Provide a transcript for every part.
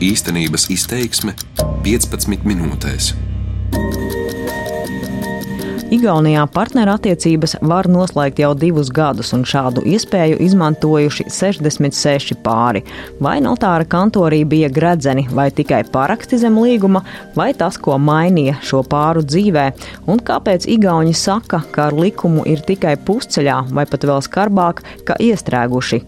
Īstenības izteiksme 15 minūtēs. Igaunijā partnerattiecības var noslēgt jau divus gadus, un šādu iespēju izmantojuši 66 pāri. Vai notāra kantorī bija gredzeni, vai tikai paraksti zem līguma, vai tas, ko mainīja šo pāru dzīvē, un kāpēc Igauni saka, ka ar likumu ir tikai pusceļā, vai pat vēl skarbāk, ka iestrēguši.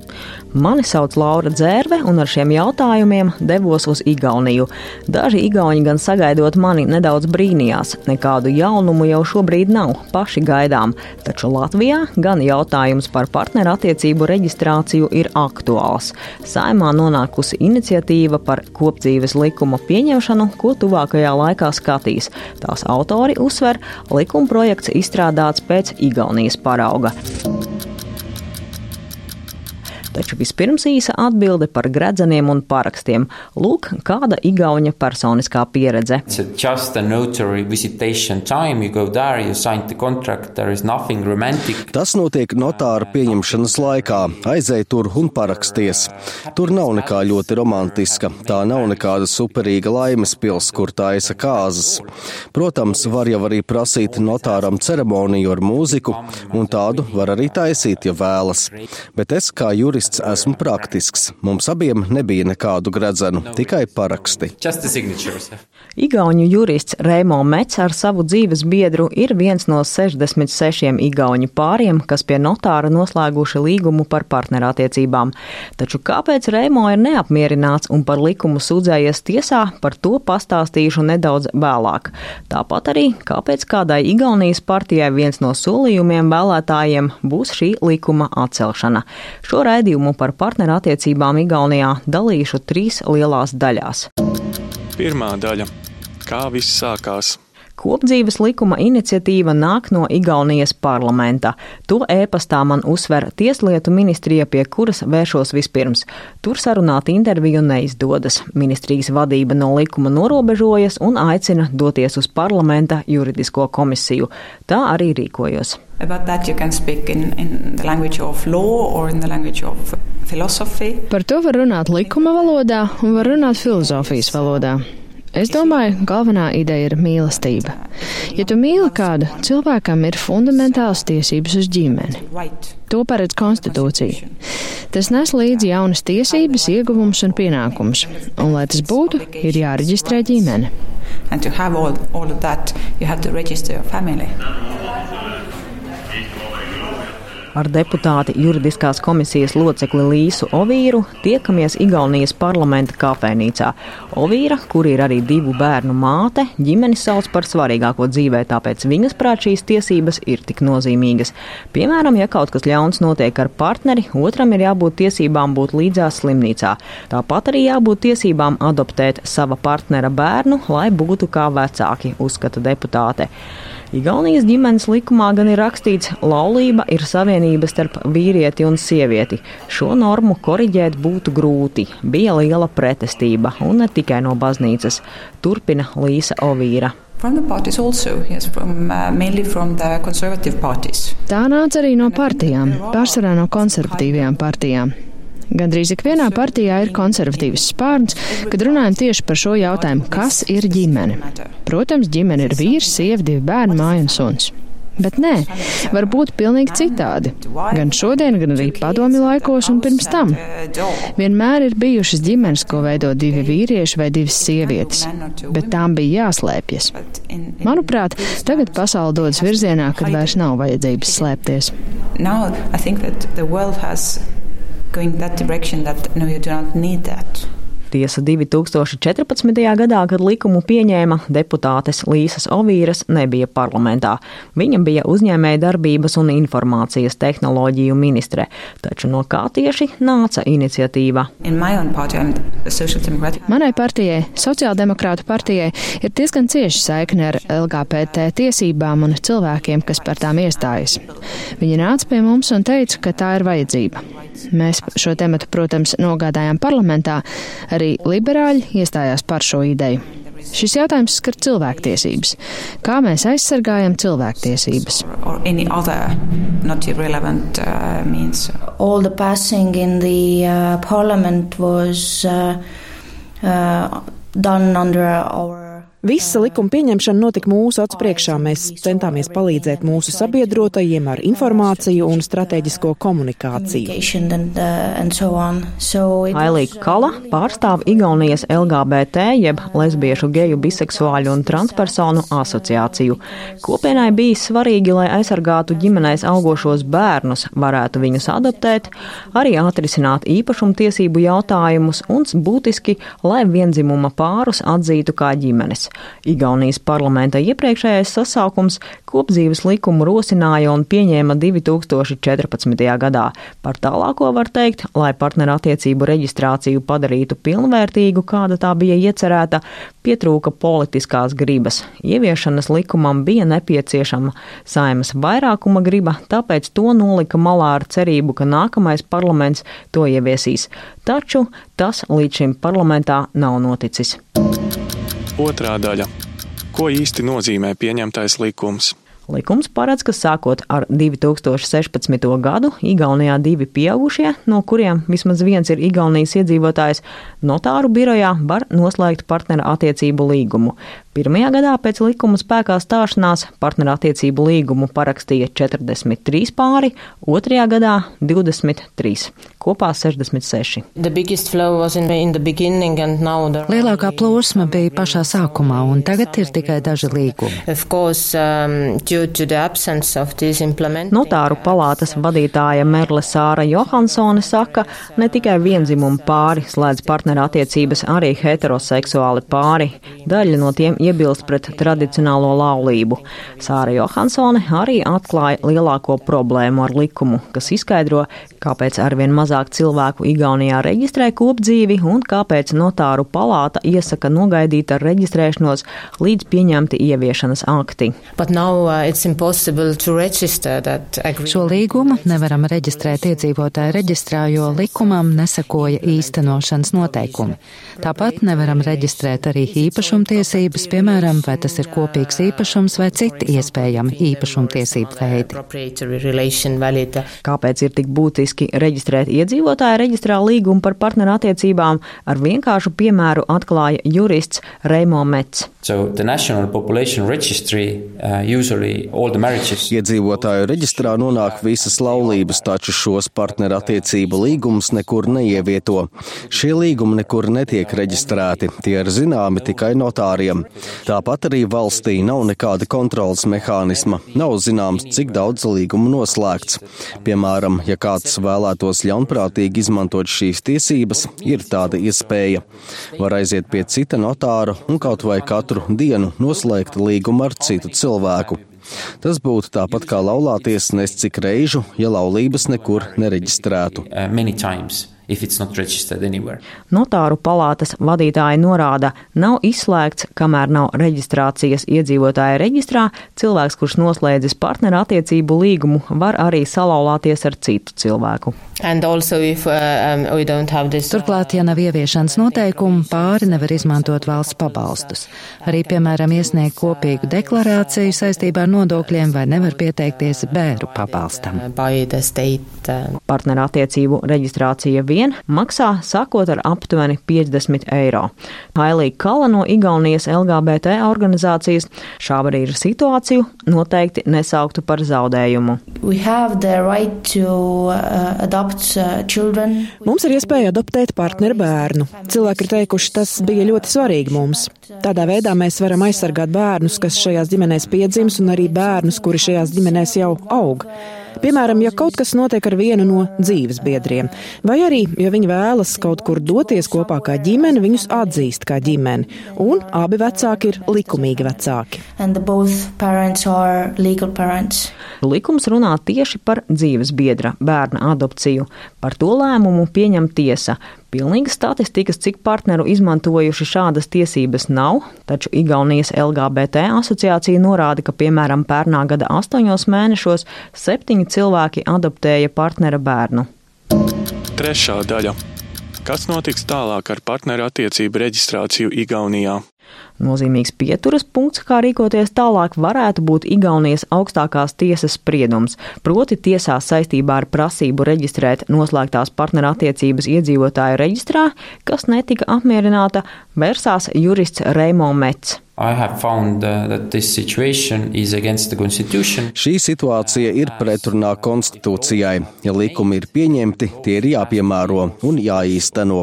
Mani sauc Laura Dzērve, un ar šiem jautājumiem devos uz Igauniju. Daži Igauni gan sagaidot mani nedaudz brīnījās, nekādu jaunumu jau šobrīd nav, paši gaidām, taču Latvijā gan jautājums par partnerattiecību reģistrāciju ir aktuāls. Saimā nonākusi iniciatīva par kopdzīves likuma pieņemšanu, ko tuvākajā laikā skatīs. Tās autori uzsver, likuma projekts izstrādāts pēc Igaunijas parauga. Taču vispirms īsa atbilde par gredzeniem un parakstiem. Lūk, kāda igauņa personiskā pieredze. Tas notiek notāra pieņemšanas laikā. Aizej tur un paraksties. Tur nav nekā ļoti romantiska. Tā nav nekāda superīga laimes pils, kur taisa kāzas. Protams, var jau arī prasīt notāram ceremoniju ar mūziku, un tādu var arī taisīt, ja vēlas. Bet es kā jurists jurists esmu praktisks. Mums abiem nebija nekādu gredzenu, tikai paraksti. Igauņu jurists Reimo Mets ar savu dzīves biedru ir viens no 66 igauņu pāriem, kas pie notāra noslēguši līgumu par partnerattiecībām. Taču kāpēc Reimo ir neapmierināts un par likumu sūdzējies tiesā, par to pastāstīšu nedaudz vēlāk. Tāpat arī, kāpēc kādai Igaunijas partijai viens no solījumiem vēlētājiem būs šī likuma atcelšana. Šo raidījumu raidījumu par partnerattiecībām Igaunijā dalīšu trīs lielās daļās. Pirmā daļa - kā viss sākās. Kopdzīves likuma iniciatīva nāk no Igaunijas parlamenta. To ēpastā man uzsver Tieslietu ministrija, pie kuras vēršos vispirms. Tur sarunāt interviju neizdodas. Ministrijas vadība no likuma norobežojas un aicina doties uz parlamenta juridisko komisiju. Tā arī rīkojos. In, in Par to var runāt likuma valodā un var runāt filozofijas valodā. Es domāju, galvenā ideja ir mīlestība. Ja tu mīli kādu, cilvēkam ir fundamentāls tiesības uz ģimeni. To paredz konstitūcija. Tas nes līdzi jaunas tiesības, ieguvumus un pienākumus, un, lai tas būtu, ir jāreģistrē ģimene. And to have all, all of that, you have to register your family ar deputāti juridiskās komisijas locekli Līsu Ovīru tiekamies Igaunijas parlamenta kafejnīcā. Ovīra, kur ir arī divu bērnu māte, ģimeni sauc par svarīgāko dzīvē, tāpēc viņas prāt šīs tiesības ir tik nozīmīgas. Piemēram, ja kaut kas ļauns notiek ar partneri, otram ir jābūt tiesībām būt līdzās slimnīcā. Tāpat arī jābūt tiesībām adoptēt sava partnera bērnu, lai būtu kā vecāki, uzskata deputāte. Igaunijas ģimenes likumā gan ir rakstīts, ka laulība ir savienība starp vīrieti un sievieti. Šo normu koriģēt būtu grūti. Bija liela pretestība, un ne tikai no baznīcas. Turpina Līsa Ovīra. Also, yes, from, uh, Tā nāca arī no partijām, pārsvarā no konservatīvajām partijām. Gandrīz ikvienā partijā ir konservatīvs spārns, kad runājam tieši par šo jautājumu, kas ir ģimene. Protams, ģimene ir vīrs, sieva, divi bērni, māja un suns. Bet nē, var būt pilnīgi citādi. Gan šodien, gan arī padomi laikos un pirms tam. Vienmēr ir bijušas ģimenes, ko veido divi vīrieši vai divas sievietes, bet tām bija jāslēpjas. Manuprāt, tagad pasaule dodas virzienā, kad vairs nav vajadzības slēpties. Now, going that direction that no, you do not need that. Tiesa 2014. gadā, kad likumu pieņēma, deputātes Līsas Ovīras nebija parlamentā. Viņa bija uzņēmēja darbības un informācijas tehnoloģiju ministre. Taču no kā tieši nāca iniciatīva? Manai partijai, Sociāldemokrātu partijai, ir diezgan cieši saikne ar LGBT tiesībām un cilvēkiem, kas par tām iestājas. Viņi nāca pie mums un teica, ka tā ir vajadzība. Mēs šo tematu, protams, nogādājām parlamentā. Arī liberāļi iestājās par šo ideju. Šis jautājums skar cilvēktiesības. Kā mēs aizsargājam cilvēktiesības? All the passing in the uh, parliament was uh, uh, done under our Visa likuma pieņemšana notika mūsu acu priekšā. Mēs centāmies palīdzēt mūsu sabiedrotajiem ar informāciju un strateģisko komunikāciju. Ailīka Kala pārstāv Igaunijas LGBT, jeb lesbiešu, geju, biseksuāļu un transpersonu asociāciju. Kopienai bija svarīgi, lai aizsargātu ģimenēs augošos bērnus, varētu viņus adoptēt, arī atrisināt īpašumtiesību jautājumus un būtiski, lai vienzimuma pārus atzītu kā ģimenes. Igaunijas parlamenta iepriekšējais sasaukums kopdzīves likumu rosināja un pieņēma 2014. gadā. Par tālāko var teikt, lai partnerattiecību reģistrāciju padarītu pilnvērtīgu, kāda tā bija iecerēta, pietrūka politiskās gribas. Ieviešanas likumam bija nepieciešama saimas vairākuma griba, tāpēc to nolika malā ar cerību, ka nākamais parlaments to ieviesīs. Taču tas līdz šim parlamentā nav noticis. Otrā daļa. Ko īsti nozīmē pieņemtais likums? Likums paredz, ka sākot ar 2016. gadu Igaunijā divi pieaugušie, no kuriem vismaz viens ir Igaunijas iedzīvotājs, notāru birojā var noslēgt partneru attiecību līgumu. Pirmajā gadā pēc likuma spēkā stāšanās partnerattiecību līgumu parakstīja 43 pāri, otrajā gadā 23, kopā 66. Lielākā plūsma bija pašā sākumā, un tagad ir tikai daži līgumi. Um, Notāru palātas vadītāja Merle Sāra Johansone saka, ne tikai vienzimumu pāri slēdz partnerattiecības, arī heteroseksuāli pāri. Daļa no tiem iebilst pret tradicionālo laulību. Sāra Johansone arī atklāja lielāko problēmu ar likumu, kas izskaidro, kāpēc arvien mazāk cilvēku Igaunijā reģistrē kopdzīvi un kāpēc notāru palāta iesaka nogaidīt ar reģistrēšanos līdz pieņemti ieviešanas akti. Now, uh, Šo līgumu nevaram reģistrēt iedzīvotāju reģistrā, jo likumam nesakoja īstenošanas noteikumi. Tāpat nevaram reģistrēt arī īpašumtiesības, piemēram, vai tas ir kopīgs īpašums vai citi iespējami īpašumtiesību veidi. Kāpēc ir tik būtiski reģistrēt iedzīvotāju reģistrā līgumu par partnerattiecībām? Ar vienkāršu piemēru atklāja jurists Reimo Mets. Uh. Iedzīvotāju reģistrā nonāk visas laulības, taču šos partnerattiecību līgumus nekur neievieto. Šie līgumi nekur netiek reģistrēti, tie ir zināmi tikai notāriem. Tāpat arī valstī nav nekāda kontrolas mehānisma, nav zināms, cik daudz līgumu noslēgts. Piemēram, ja kāds vēlētos ļaunprātīgi izmantot šīs tiesības, ir tāda iespēja. Var aiziet pie cita notāra un kaut vai katru dienu noslēgt līgumu ar citu cilvēku. Tas būtu tāpat kā laulāties nes cik reižu, ja laulības nekur nereģistrētu. Uh, Notāru palātas vadītāji norāda, nav izslēgts, kamēr nav reģistrācijas iedzīvotāja reģistrā, cilvēks, kurš noslēdzis partneru attiecību līgumu, var arī salauzties ar citu cilvēku. If, uh, um, this... Turklāt, ja nav ieviešanas noteikumu, pāri nevar izmantot valsts pabalstus. Arī, piemēram, iesniegt kopīgu deklarāciju saistībā ar nodokļiem vai nevar pieteikties bēru pabalstam. Uh, partneru attiecību reģistrācija vien maksā sākot ar aptuveni 50 eiro. Hailīga Kala no Igaunijas LGBT organizācijas šā brīža situāciju noteikti nesauktu par zaudējumu. Right to, uh, Uh, mums ir iespēja adoptēt partneru bērnu. Cilvēki ir teikuši, tas bija ļoti svarīgi mums. Tādā veidā mēs varam aizsargāt bērnus, kas šajās ģimenēs piedzims, un arī bērnus, kuri šajās ģimenēs jau aug. Piemēram, ja kaut kas notiek ar vienu no dzīves biedriem, vai arī, ja viņi vēlas kaut kur doties kopā kā ģimene, viņus atzīst kā ģimeni, un abi vecāki ir likumīgi vecāki. Likums runā tieši par dzīves biedra bērna adopciju. Par to lēmumu pieņem tiesa. Pilnīgas statistikas, cik partneru izmantojuši šādas tiesības nav, taču Igaunijas LGBT asociācija norāda, ka piemēram pērnā gada astoņos mēnešos septiņi cilvēki adoptēja partnera bērnu. Trešā daļa. Kas notiks tālāk ar partneru attiecību reģistrāciju Igaunijā? Nozīmīgs pieturas punkts, kā rīkoties tālāk, varētu būt Igaunijas augstākās tiesas spriedums, proti tiesās saistībā ar prasību reģistrēt noslēgtās partnerattiecības iedzīvotāju reģistrā, kas netika apmierināta, vērsās jurists Reimo Mets. Uh, Šī situācija ir pretrunā konstitūcijai. Ja likumi ir pieņemti, tie ir jāpiemēro un jāīsteno.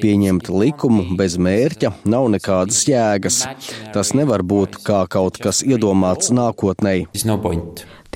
Pieņemt likumu bez mērķa nav nekādas jēgas. Tas nevar būt kā kaut kas iedomāts nākotnē.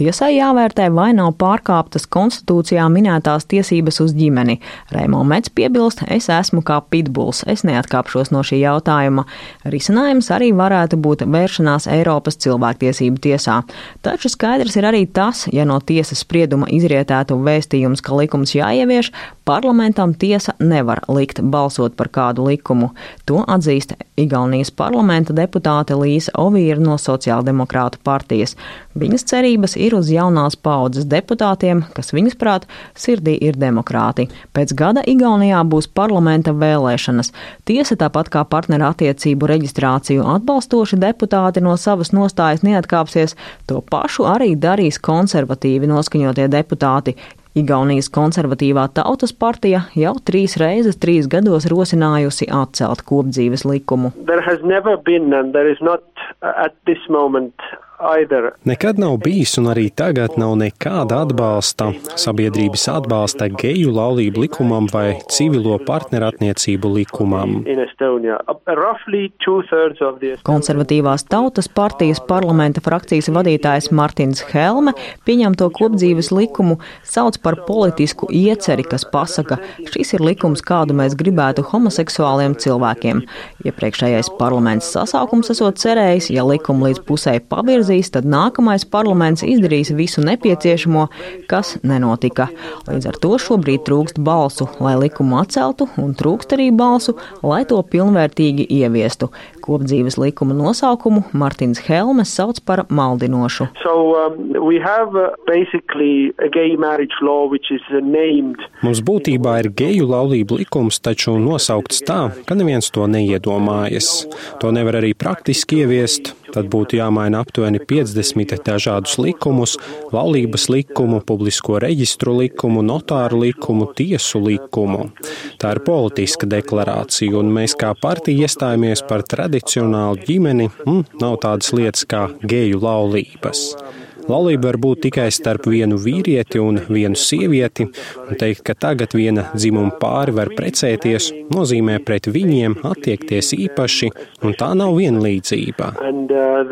Tiesai jāvērtē, vai nav pārkāptas konstitūcijā minētās tiesības uz ģimeni. Reimo Mets piebilst, es esmu kā pitbuls, es neatkāpšos no šī jautājuma. Risinājums arī varētu būt vēršanās Eiropas cilvēktiesību tiesā. Taču skaidrs ir arī tas, ja no tiesas sprieduma izrietētu vēstījums, ka likums jāievieš, parlamentam tiesa nevar likt balsot par kādu likumu. To atzīst Igaunijas parlamenta deputāte Līsa Ovīra no Sociāldemokrātu partijas. Viņas cerības ir uz jaunās paudzes deputātiem, kas viņas prāt sirdī ir demokrāti. Pēc gada Igaunijā būs parlamenta vēlēšanas. Tiesa tāpat kā partneru attiecību reģistrāciju atbalstoši deputāti no savas nostājas neatkāpsies, to pašu arī darīs konservatīvi noskaņotie deputāti, Igaunijas konservatīvā tautas partija jau trīs reizes trīs gados rosinājusi atcelt kopdzīves likumu. Nekad nav bijis un arī tagad nav nekāda atbalsta, sabiedrības atbalsta geju laulību likumam vai civilo partnerattiecību likumam. Konservatīvās tautas partijas parlamenta frakcijas vadītājs Martins Helme pieņemto kopdzīves likumu sauc par politisku ieceri, kas pasaka, šis ir likums, kādu mēs gribētu homoseksuāliem cilvēkiem. Iepriekšējais parlaments sasaukums esot cerējis, ja likumu līdz pusē pavirz izvirzīs, tad nākamais parlaments izdarīs visu nepieciešamo, kas nenotika. Līdz ar to šobrīd trūkst balsu, lai likumu atceltu, un trūkst arī balsu, lai to pilnvērtīgi ieviestu. Kopdzīves likuma nosaukumu Martins Helmes sauc par maldinošu. So, um, uh, Mums būtībā ir geju laulību likums, taču nosaukts tā, ka neviens to neiedomājas. To nevar arī praktiski ieviest. Tad būtu jāmaina aptuveni 50 dažādus likumus - laulības likumu, publisko reģistru likumu, notāru likumu, tiesu likumu. Tā ir politiska deklarācija, un mēs kā partija iestājāmies par tradicionālu ģimeni, un nav tādas lietas kā geju laulības. Laulība var būt tikai starp vienu vīrieti un vienu sievieti, un teikt, ka tagad viena dzimuma pāri var precēties, nozīmē pret viņiem attiekties īpaši, un tā nav vienlīdzība. And, uh,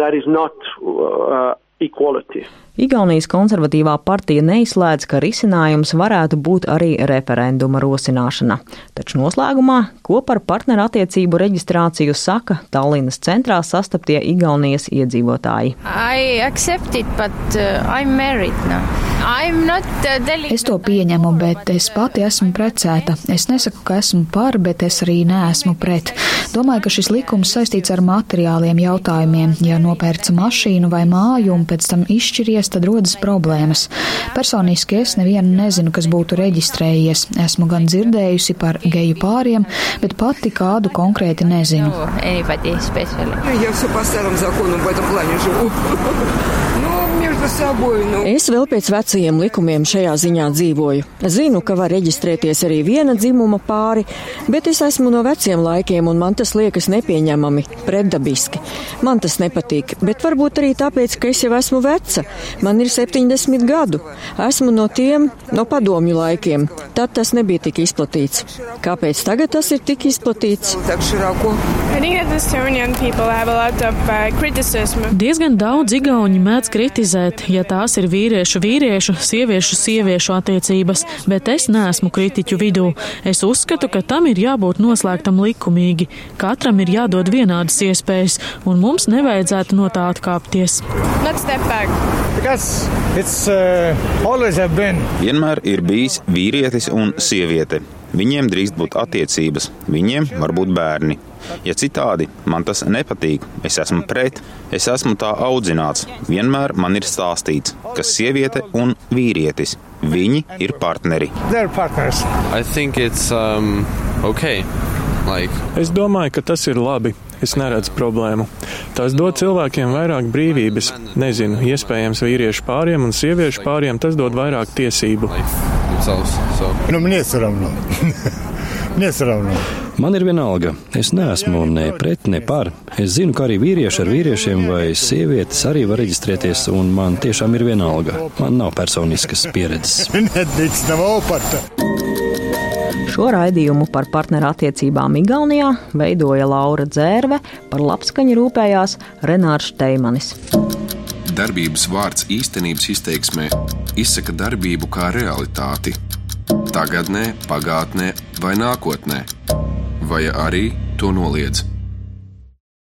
uh, equality. Igaunijas konservatīvā partija neizslēdz, ka risinājums varētu būt arī referenduma rosināšana. Taču noslēgumā, ko par partneru attiecību reģistrāciju saka Tallinas centrā sastaptie Igaunijas iedzīvotāji. It, but, uh, uh es to pieņemu, bet es pati esmu precēta. Es nesaku, ka esmu par, bet es arī neesmu pret. Domāju, ka šis likums saistīts ar materiāliem jautājumiem. Ja nopērts mašīnu vai māju un pēc tam izšķiries, tad rodas problēmas. Personiski es nevienu nezinu, kas būtu reģistrējies. Esmu gan dzirdējusi par geju pāriem, bet pati kādu konkrēti nezinu. Я все по старым законам в этом плане живу. Nu. Es vēl pēc vecajiem likumiem šajā ziņā dzīvoju. Zinu, ka var reģistrēties arī viena dzimuma pāri, bet es esmu no veciem laikiem un man tas liekas nepieņemami, pretdabiski. Man tas nepatīk, bet varbūt arī tāpēc, ka es jau esmu veca. Man ir 70 gadu. Esmu no tiem, no padomju laikiem. Tad tas nebija tik izplatīts. Kāpēc tagad tas ir tik izplatīts? Uh, Diezgan daudz igauņi mēdz kritizēt bet ja tās ir vīriešu vīriešu, sieviešu sieviešu attiecības, bet es neesmu kritiķu vidū. Es uzskatu, ka tam ir jābūt noslēgtam likumīgi. Katram ir jādod vienādas iespējas, un mums nevajadzētu no tā atkāpties. Uh, Vienmēr ir bijis vīrietis un sieviete. Viņiem drīkst būt attiecības, viņiem var būt bērni. Ja citādi man tas nepatīk, es esmu pret, es esmu tā audzināts. Vienmēr man ir stāstīts, ka sieviete un vīrietis viņi ir partneri. Um, okay. Like. Es domāju, ka tas ir labi. es neredzu problēmu. Tas dod cilvēkiem vairāk brīvības. Nezinu, iespējams, vīriešu pāriem un sieviešu pāriem tas dod vairāk tiesību. Nu, мне все равно. Мне все равно. Man ir vienalga. Es neesmu ne pret, ne par. Es zinu, ka arī vīrieši ar vīriešiem vai sievietes arī var reģistrēties, un man tiešām ir vienalga. Man nav personiskas pieredzes. Šo raidījumu par partneru attiecībām Igaunijā veidoja Laura Dzērve, par labskaņu rūpējās Renārs Steimanis. Darbības vārds īstenības izteiksmē izsaka darbību kā realitāti - tagadnē, pagātnē vai nākotnē vai arī to noliedz.